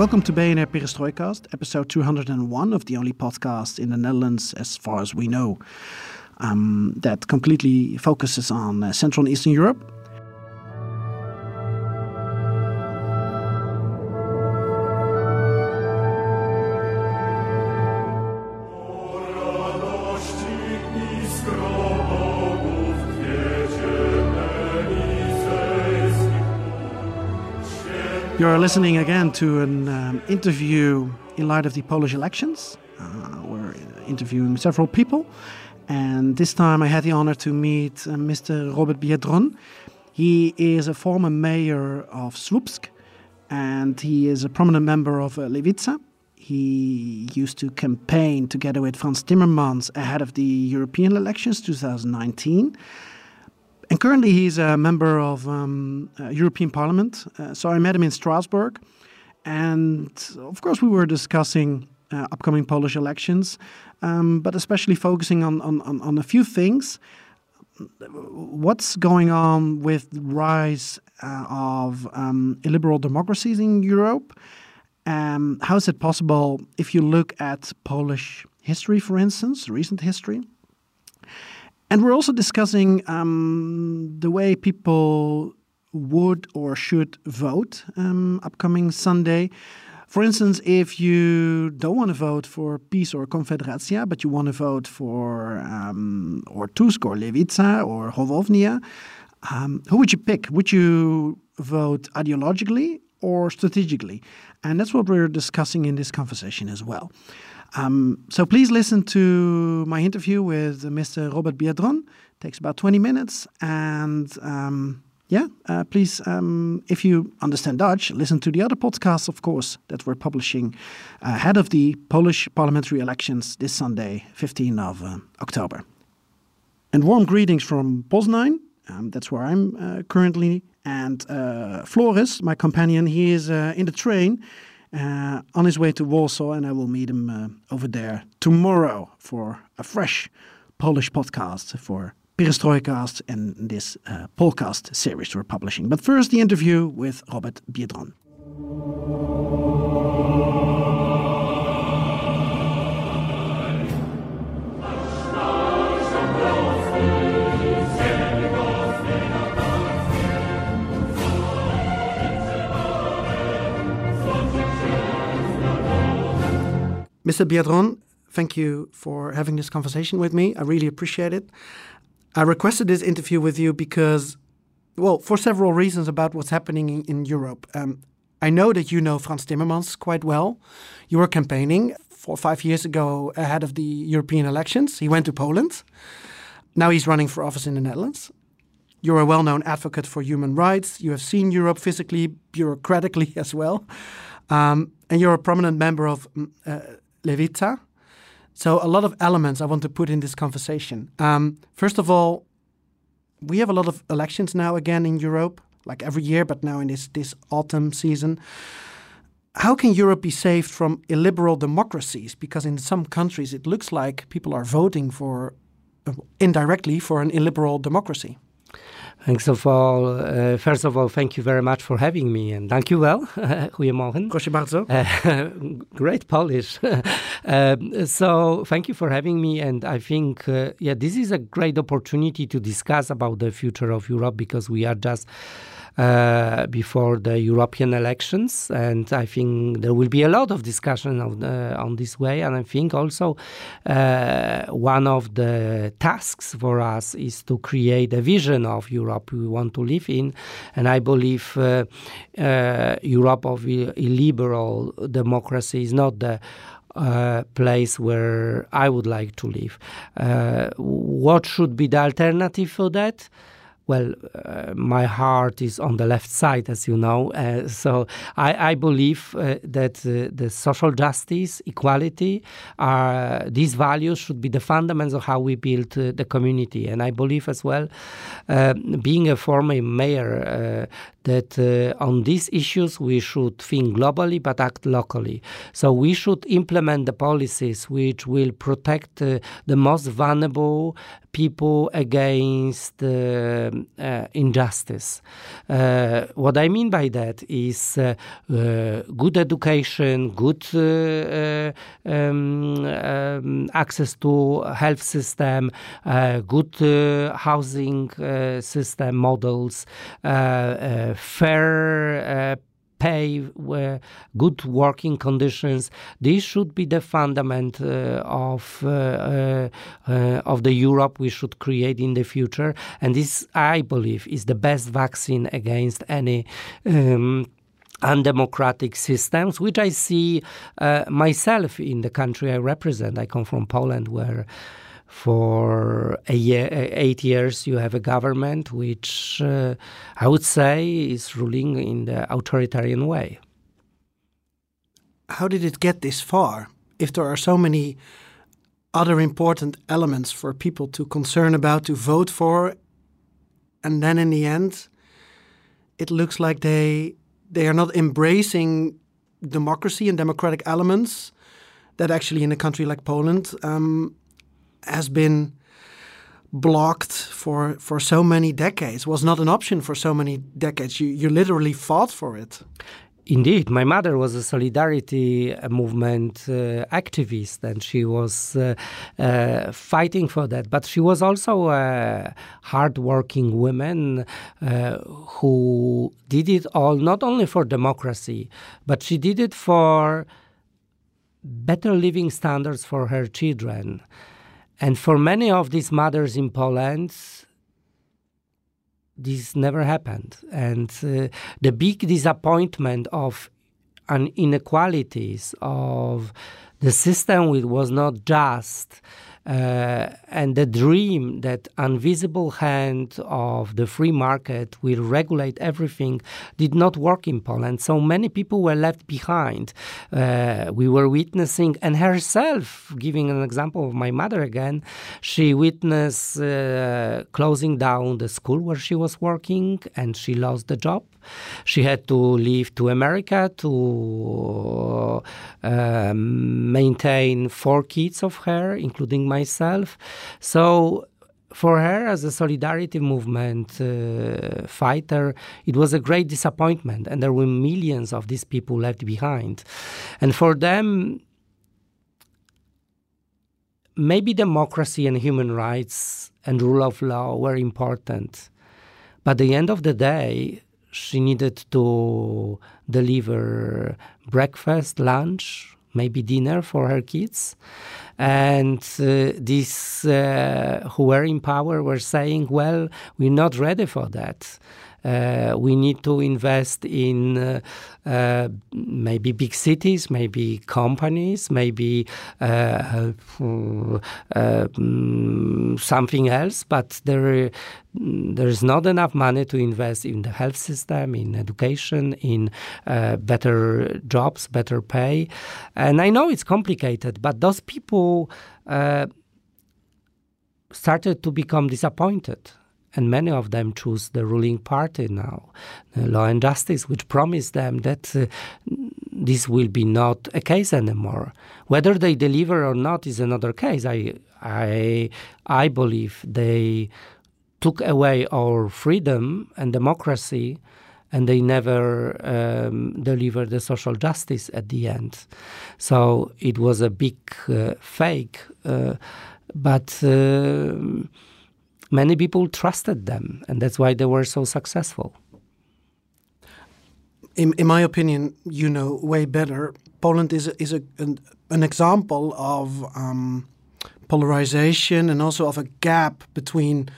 Welcome to BNR Perestrojkast, episode 201 of the only podcast in the Netherlands, as far as we know, um, that completely focuses on uh, Central and Eastern Europe. You're listening again to an um, interview in light of the Polish elections. Uh, we're interviewing several people, and this time I had the honor to meet uh, Mr. Robert Biedroń. He is a former mayor of Słupsk, and he is a prominent member of uh, Lewica. He used to campaign together with Frans Timmermans ahead of the European elections 2019. And currently, he's a member of um, uh, European Parliament. Uh, so I met him in Strasbourg, and of course, we were discussing uh, upcoming Polish elections, um, but especially focusing on, on, on, a few things. What's going on with the rise uh, of um, illiberal democracies in Europe? Um, how is it possible if you look at Polish history, for instance, recent history? And we're also discussing um, the way people would or should vote um, upcoming Sunday. For instance, if you don't want to vote for PiS or Konfederacja, but you want to vote for um, or Tusk or Lewica or Hołownia, um, who would you pick? Would you vote ideologically or strategically? And that's what we're discussing in this conversation as well. Um, so please listen to my interview with Mr. Robert Biedroń. It takes about 20 minutes. And um, yeah, uh, please, um, if you understand Dutch, listen to the other podcasts, of course, that we're publishing ahead of the Polish parliamentary elections this Sunday, 15th of uh, October. And warm greetings from Poznań. Um, that's where I'm uh, currently. And uh, Floris, my companion, he is uh, in the train uh, on his way to Warsaw, and I will meet him uh, over there tomorrow for a fresh Polish podcast for Perestrojkast and this uh, podcast series we're publishing. But first, the interview with Robert Biedroń. Mr. Biedroń, thank you for having this conversation with me. I really appreciate it. I requested this interview with you because, well, for several reasons about what's happening in, in Europe. Um, I know that you know Frans Timmermans quite well. You were campaigning four five years ago ahead of the European elections. He went to Poland. Now he's running for office in the Netherlands. You're a well known advocate for human rights. You have seen Europe physically, bureaucratically as well. Um, and you're a prominent member of mm, uh, Lewica. So, a lot of elements I want to put in this conversation. Um, first of all, we have a lot of elections now again in Europe, like every year, but now in this, this autumn season. How can Europe be saved from illiberal democracies? Because in some countries it looks like people are voting for, uh, indirectly, for an illiberal democracy. Thanks of all. Uh, first of all, thank you very much for having me and thank you well. Goedemorgen. Proszę bardzo. Uh, great Polish. uh, so thank you for having me and I think uh, yeah this is a great opportunity to discuss about the future of Europe because we are just uh, before the European elections, and I think there will be a lot of discussion on, uh, on this way. And I think also uh, one of the tasks for us is to create a vision of Europe we want to live in, and I believe uh, uh, Europe of illiberal democracy is not the uh, place where I would like to live. Uh, what should be the alternative for that? Well, uh, my heart is on the left side, as you know. Uh, so I, I believe uh, that uh, the social justice, equality, are these values should be the fundamentals of how we build uh, the community. And I believe as well, uh, being a former mayor, that on these issues we should think globally but act locally. So we should implement the policies which will protect the most vulnerable people against uh, uh, injustice. Uh, what I mean by that is good education, good um, um, access to health system, good housing system models, fair pay, good working conditions. This should be the fundament uh, of uh, uh, of the Europe we should create in the future. And this, I believe, is the best vaccine against any. Um, undemocratic systems, which I see uh, myself in the country I represent. I come from Poland, where for year, eight years, you have a government which uh, I would say is ruling in the authoritarian way. How did it get this far? If there are so many other important elements for people to concern about, to vote for, and then in the end, it looks like they they are not embracing democracy and democratic elements that actually in a country like Poland um, has been blocked for for so many decades was not an option for so many decades you you literally fought for it Indeed, my mother was a solidarity uh, movement uh, activist, and she was uh, uh, fighting for that. But she was also a hardworking woman uh, who did it all not only for democracy, but she did it for better living standards for her children. And for many of these mothers in Poland, this never happened. And uh, the big disappointment of an inequalities of the system which was not just and the dream that invisible hand of the free market will regulate everything did not work in Poland. So many people were left behind. Uh, we were witnessing, and herself, giving an example of my mother again, she witnessed uh, closing down the school where she was working, and she lost the job. She had to leave to America to uh, maintain four kids of her, including myself. So for her as a solidarity movement uh, fighter, it was a great disappointment, and there were millions of these people left behind. And for them, maybe democracy and human rights and rule of law were important. But at the end of the day, she needed to deliver breakfast, lunch, maybe dinner for her kids. And uh, these uh, who were in power were saying, well, we're not ready for that. Uh, we need to invest in uh, uh, maybe big cities, maybe companies, maybe uh, mm, something else. But there, there is not enough money to invest in the health system, in education, in better jobs, better pay. And I know it's complicated, but those people started to become disappointed and many of them choose the ruling party now, Law and Justice, which promised them that uh, this will be not a case anymore. Whether they deliver or not is another case. I, I, I believe they took away our freedom and democracy, and they never um, delivered the social justice at the end. So it was a big uh, fake, uh, but. Uh, many people trusted them, and that's why they were so successful. In, in my opinion, you know way better. Poland is a, is a, an, an example of um, polarization and also of a gap between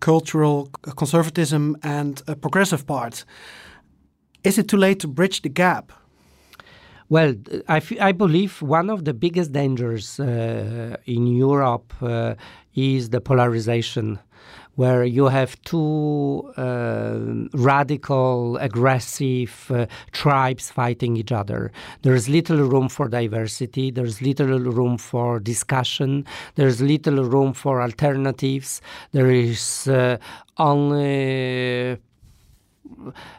cultural conservatism and a progressive part. Is it too late to bridge the gap? Well, I, I believe one of the biggest dangers uh, in Europe uh, is the polarization where you have two uh, radical, aggressive uh, tribes fighting each other. There's little room for diversity, there's little room for discussion, there's little room for alternatives, there is uh, only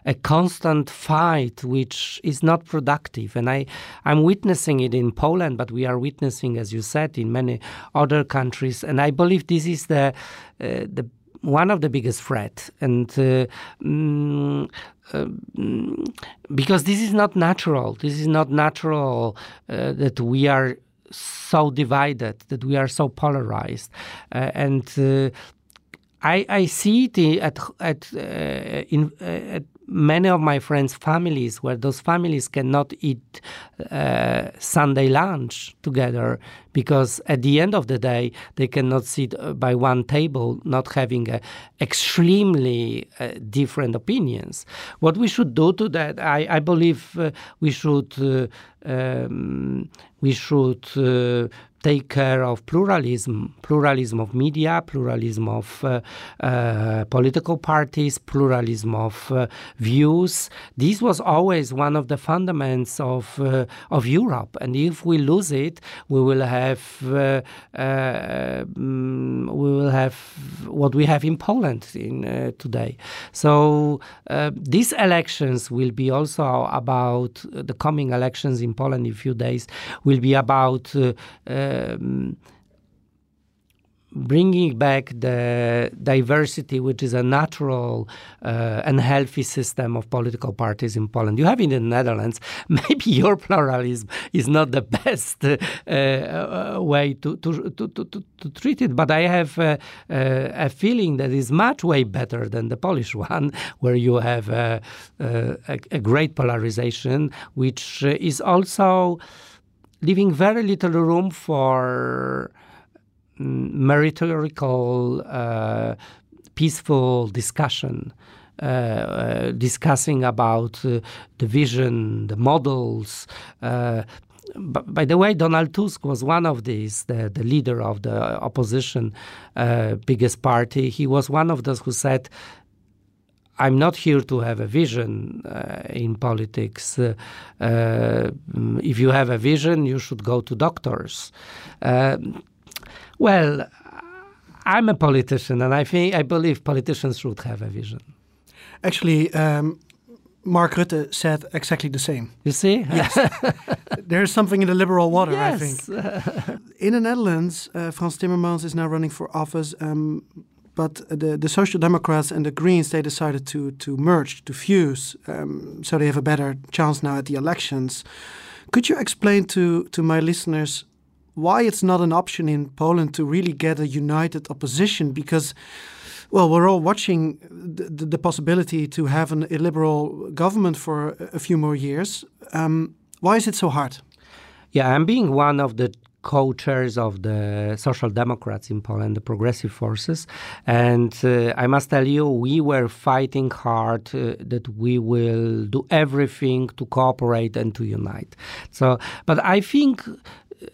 a constant fight which is not productive. And i i'm witnessing it in poland but we are witnessing as you said in many other countries. And i believe this is the uh, the one of the biggest threat. And uh, mm, uh, because this is not natural. This is not natural uh, that we are so divided that we are so polarized. Uh, and uh, I, I see it at at uh, in at many of my friends' families where those families cannot eat uh, Sunday lunch together because at the end of the day they cannot sit uh, by one table not having uh, extremely uh, different opinions. What we should do to that, I, I believe uh, we should uh, um, we should take care of pluralism, pluralism of media, pluralism of uh, uh, political parties, pluralism of uh, views. This was always one of the fundamentals of uh, of Europe, and if we lose it, we will have uh, uh, mm, we will have what we have in Poland in today. So these elections will be also about the coming elections in Poland in a few days will be about um, bringing back the diversity, which is a natural uh, and healthy system of political parties in Poland. You have in the Netherlands, maybe your pluralism is not the best uh, uh, way to, to, to, to, treat it, but I have uh, uh, a feeling that is much way better than the Polish one, where you have a, a, a great polarization, which is also leaving very little room for mm, meritorical, uh, peaceful discussion. Uh, uh, discussing about uh, the vision, the models. Uh, by the way, Donald Tusk was one of these, the, the leader of the opposition uh, biggest party. He was one of those who said, I'm not here to have a vision uh, in politics. Uh, uh, if you have a vision, you should go to doctors. Um, well, I'm a politician, and I think I believe politicians should have a vision. Actually, um, Mark Rutte said exactly the same. You see? Yes. There's something in the liberal water, yes. I think. in the Netherlands, uh, Frans Timmermans is now running for office. Um, but the, the Social Democrats and the Greens they decided to to merge to fuse, um, so they have a better chance now at the elections. Could you explain to to my listeners why it's not an option in Poland to really get a united opposition? Because well, we're all watching the, the possibility to have an illiberal government for a few more years. Um, why is it so hard? Yeah, I'm being one of the co-chairs of the Social Democrats in Poland, the progressive forces. And uh, I must tell you, we were fighting hard uh, that we will do everything to cooperate and to unite. So, but I think.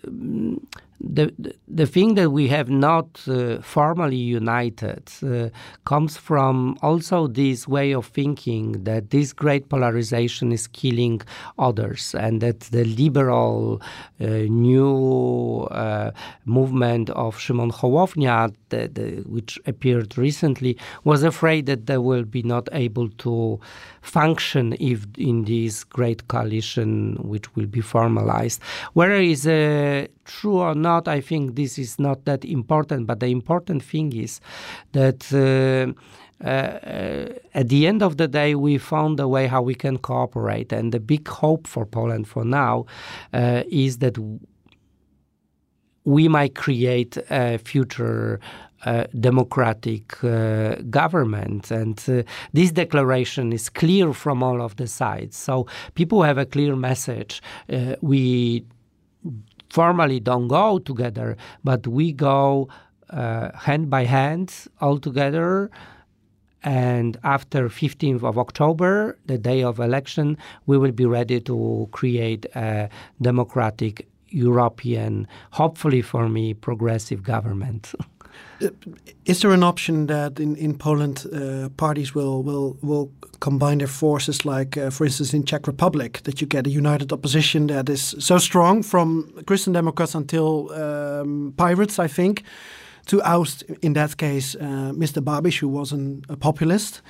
Um, the, the thing that we have not uh, formally united uh, comes from also this way of thinking that this great polarization is killing others and that the liberal uh, new uh, movement of Szymon Hołownia, the, the, which appeared recently, was afraid that they will be not able to function if in this great coalition which will be formalized. Whether it's uh, true or not, I think this is not that important. But the important thing is that. Uh, uh, uh, at the end of the day, we found a way how we can cooperate. And the big hope for Poland for now uh, is that we might create a future uh, democratic uh, government. And this declaration is clear from all of the sides. So people have a clear message. We formally don't go together, but we go uh, hand by hand all together. And after 15th of October, the day of election, we will be ready to create a democratic European, hopefully for me, progressive government. Is there an option that in in Poland uh, parties will will will combine their forces, like uh, for instance in Czech Republic, that you get a united opposition that is so strong from Christian Democrats until um, pirates, I think, to oust in that case uh, Mr. Babiš, who was a populist.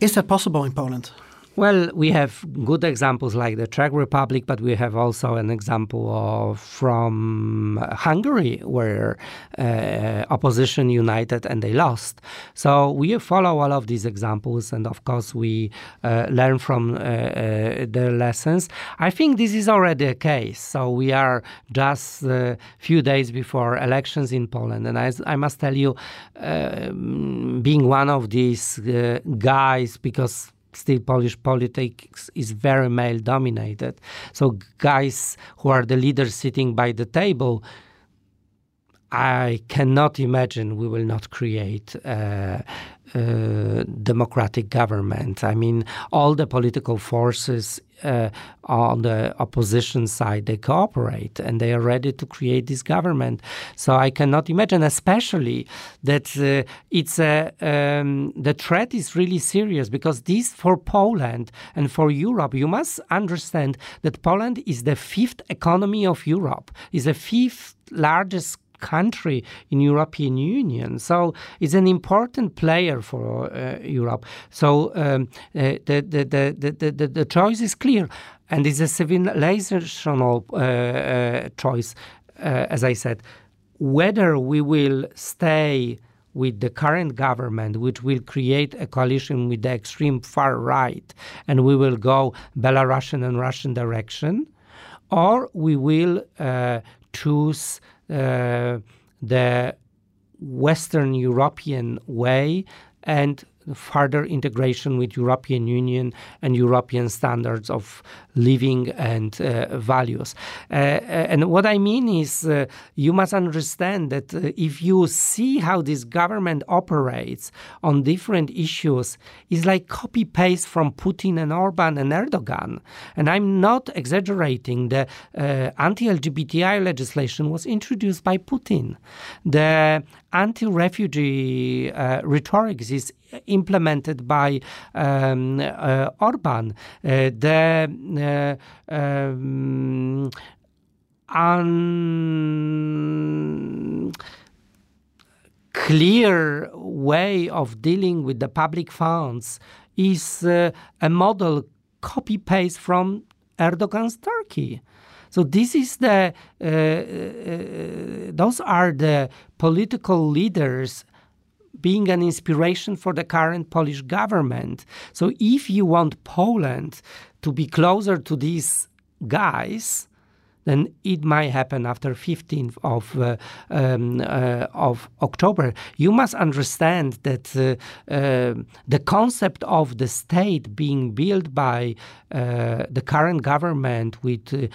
Is that possible in Poland? Well, we have good examples like the Czech Republic, but we have also an example of from Hungary where uh, opposition united and they lost. So we follow all of these examples, and of course we uh, learn from uh, uh the lessons. I think this is already a case. So we are just a few days before elections in Poland, and I, I must tell you, uh, being one of these uh, guys, because still Polish politics is very male dominated. So guys who are the leaders sitting by the table, I cannot imagine we will not create uh, uh, democratic government. I mean, all the political forces uh, on the opposition side they cooperate and they are ready to create this government. So I cannot imagine, especially that uh, it's a um, the threat is really serious because this for Poland and for Europe. You must understand that Poland is the fifth economy of Europe, is the fifth largest country in European Union. So it's an important player for uh, Europe. So um, uh, the, the, the, the, the, choice is clear. And it's a civilizational uh, uh choice, uh, as I said. Whether we will stay with the current government, which will create a coalition with the extreme far right, and we will go Belarusian and Russian direction, or we will uh, choose Uh, the Western European way and further integration with European Union and European standards of living and uh, values. Uh, and what I mean is, uh, you must understand that uh, if you see how this government operates on different issues, it's like copy paste from Putin and Orban and Erdogan. And I'm not exaggerating. The uh, anti-LGBTI legislation was introduced by Putin. The anti-refugee uh, rhetoric is implemented by um, uh, Orban. Uh, the uh, um, clear way of dealing with the public funds is uh, a model copy paste from Erdogan's Turkey. So this is the uh, uh, those are the political leaders being an inspiration for the current Polish government. So if you want Poland to be closer to these guys, then it might happen after 15th of uh, um, uh, of October. You must understand that uh, uh the concept of the state being built by uh, the current government with uh,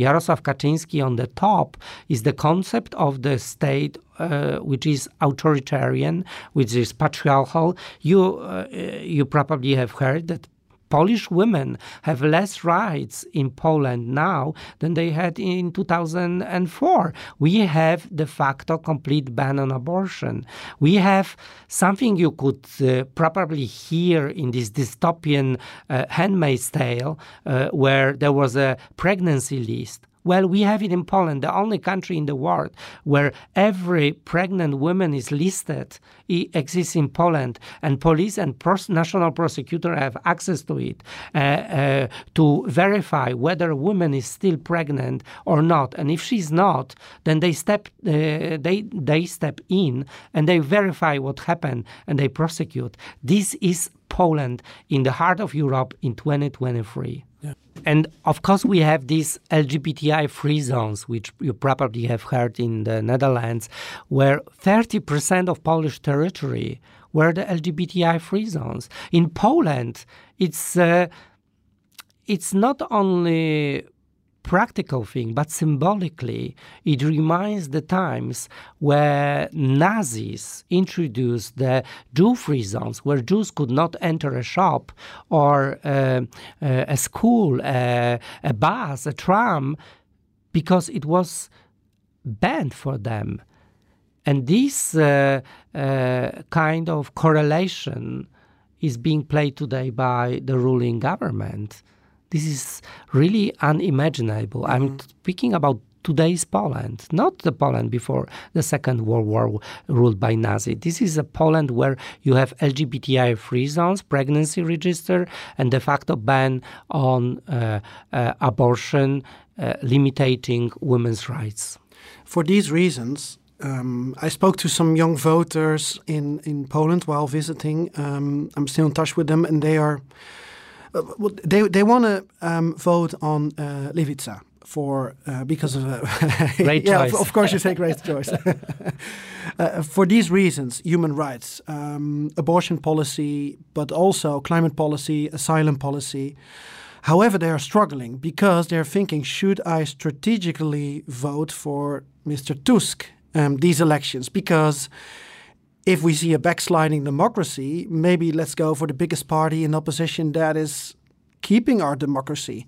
Jarosław Kaczyński on the top is the concept of the state uh, which is authoritarian, which is patriarchal. You uh, you probably have heard that Polish women have less rights in Poland now than they had in 2004. We have de facto complete ban on abortion. We have something you could uh, probably hear in this dystopian uh, Handmaid's Tale, uh, where there was a pregnancy list well, we have it in Poland, the only country in the world where every pregnant woman is listed. It exists in Poland, and police and pros- national prosecutor have access to it uh, uh, to verify whether a woman is still pregnant or not. And if she's not, then they step uh, they they step in and they verify what happened and they prosecute. This is Poland in the heart of Europe in 2023. And of course, we have these LGBTI free zones, which you probably have heard in the Netherlands, where 30% of Polish territory were the LGBTI free zones. In Poland, it's uh, it's not only practical thing, but symbolically, it reminds the times where Nazis introduced the Jew-free zones, where Jews could not enter a shop or uh, uh, a school, uh, a bus, a tram, because it was banned for them. and this uh, uh, kind of correlation is being played today by the ruling government. This is really unimaginable. Mm-hmm. I'm speaking about today's Poland, not the Poland before the Second World War ruled by Nazi. This is a Poland where you have LGBTI free zones, pregnancy register, and de facto ban on uh, uh, abortion, uh, limiting women's rights. For these reasons, um, I spoke to some young voters in, in Poland while visiting. Um, I'm still in touch with them, and they are well, they they want to um, vote on uh, for uh, because of uh, great yeah, choice. Of, of, course, you say great choice. uh, for these reasons, human rights, um, abortion policy, but also climate policy, asylum policy. However, they are struggling because they're thinking: Should I strategically vote for Mr. Tusk um, these elections? Because if we see a backsliding democracy, maybe let's go for the biggest party in opposition that is keeping our democracy.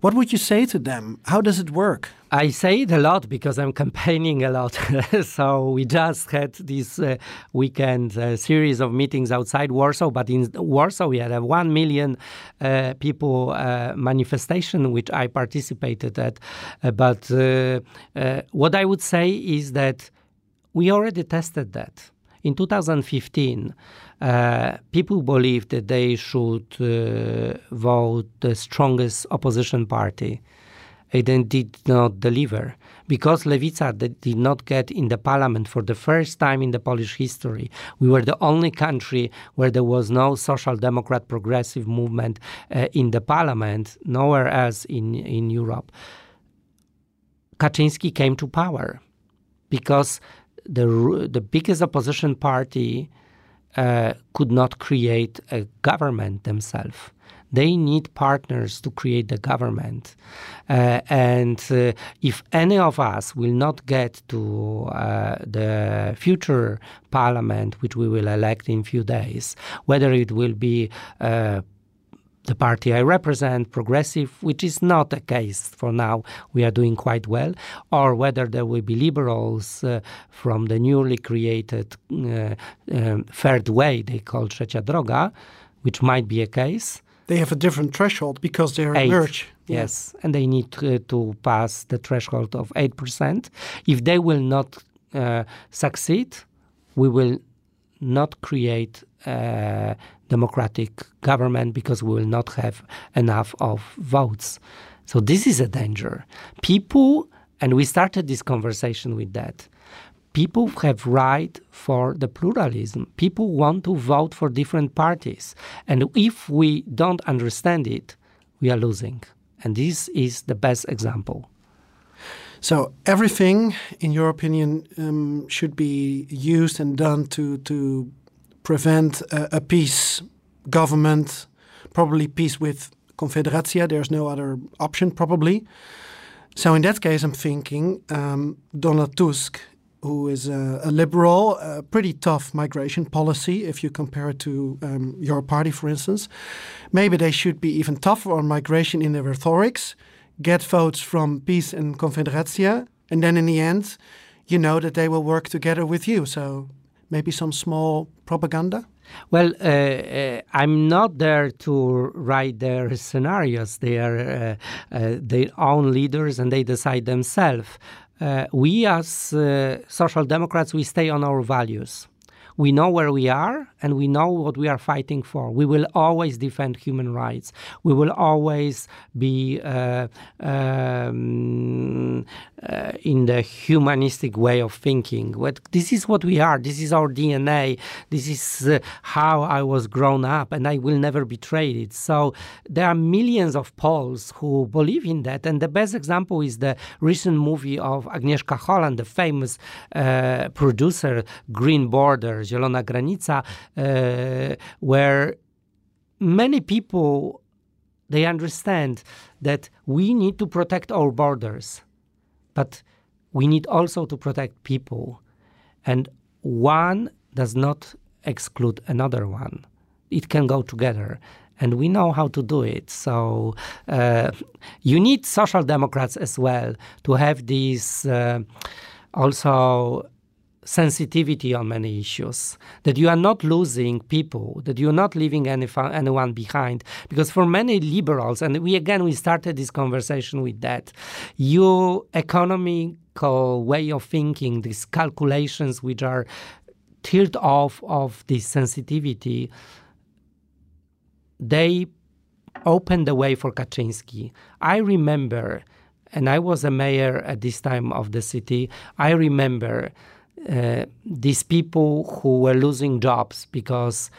What would you say to them? How does it work? I say it a lot because I'm campaigning a lot. so we just had this uh, weekend uh, series of meetings outside Warsaw, but in Warsaw we had a one million uh, people uh, manifestation which I participated at. Uh, but uh, what I would say is that we already tested that. In 2015, uh, people believed that they should uh, vote the strongest opposition party. Then did not deliver because Lewica did not get in the parliament for the first time in the Polish history. We were the only country where there was no social democrat progressive movement uh, in the parliament, nowhere else in, in Europe. Kaczyński came to power because the the biggest opposition party uh, could not create a government themselves. They need partners to create the government. Uh, and uh, if any of us will not get to uh, the future parliament, which we will elect in few days, whether it will be uh, the party I represent, progressive, which is not the case for now. We are doing quite well. Or whether there will be liberals uh, from the newly created uh, um, third way they call Trzecia Droga, which might be a case. They have a different threshold because they are Eight. merge. Yes, yeah. and they need to, to, pass the threshold of 8%. If they will not uh, succeed, we will not create uh, democratic government because we will not have enough of votes. So this is a danger. People, and we started this conversation with that. People have right for the pluralism. People want to vote for different parties, and if we don't understand it, we are losing. And this is the best example. So everything, in your opinion, um, should be used and done to to prevent a, a PiS government, probably PiS with Konfederacja. There's no other option, probably. So in that case, I'm thinking um, Donald Tusk, who is a, a, liberal, a pretty tough migration policy if you compare it to um, your party, for instance. Maybe they should be even tougher on migration in their rhetorics, get votes from PiS and Konfederacja, and then in the end, you know that they will work together with you. So maybe some small propaganda? Well, uh, uh, I'm not there to write their scenarios. They are uh, uh their own leaders and they decide themselves. Uh, we, as uh, social democrats, we stay on our values we know where we are and we know what we are fighting for. We will always defend human rights. We will always be uh, um, uh, in the humanistic way of thinking. This is what we are. This is our DNA. This is uh, how I was grown up, and I will never betray it. So there are millions of Poles who believe in that. And the best example is the recent movie of Agnieszka Holland, the famous uh, producer, Green Border Zielona Granica, where many people they understand that we need to protect our borders, but we need also to protect people, and one does not exclude another one. It can go together and we know how to do it. So uh, you need social democrats as well to have these uh, also sensitivity on many issues, that you are not losing people, that you are not leaving any, anyone behind. Because for many liberals, and we again we started this conversation with that, your economical way of thinking, these calculations which are tilt off of this sensitivity, they opened the way for Kaczyński. I remember, and I was a mayor at this time of the city, I remember uh, these people who were losing jobs because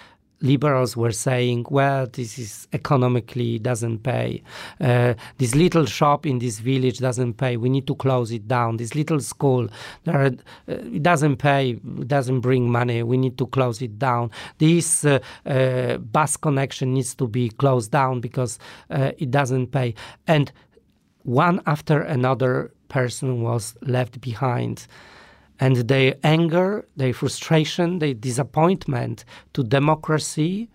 liberals were saying, well, this is economically doesn't pay. Uh, this little shop in this village doesn't pay. We need to close it down. This little school, there uh, doesn't pay, doesn't bring money. We need to close it down. This uh, uh bus connection needs to be closed down because uh, it doesn't pay. And one after another person was left behind and their anger, their frustration, their disappointment to democracy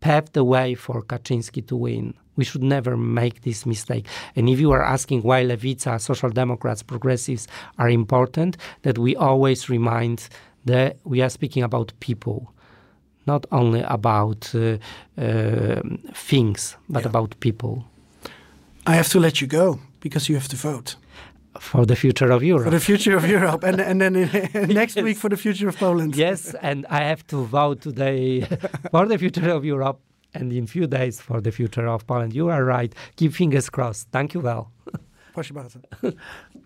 paved the way for Kaczyński to win. We should never make this mistake. And if you are asking why Lewica, Social Democrats, progressives are important, that we always remind that we are speaking about people, not only about uh, uh, things, but yeah. about people. I have to let you go because you have to vote for the future of Europe. For the future of Europe, and and then in, next yes. week for the future of Poland. Yes, and I have to vote today for the future of Europe, and in few days for the future of Poland. You are right. Keep fingers crossed. Thank you well. Proszę bardzo.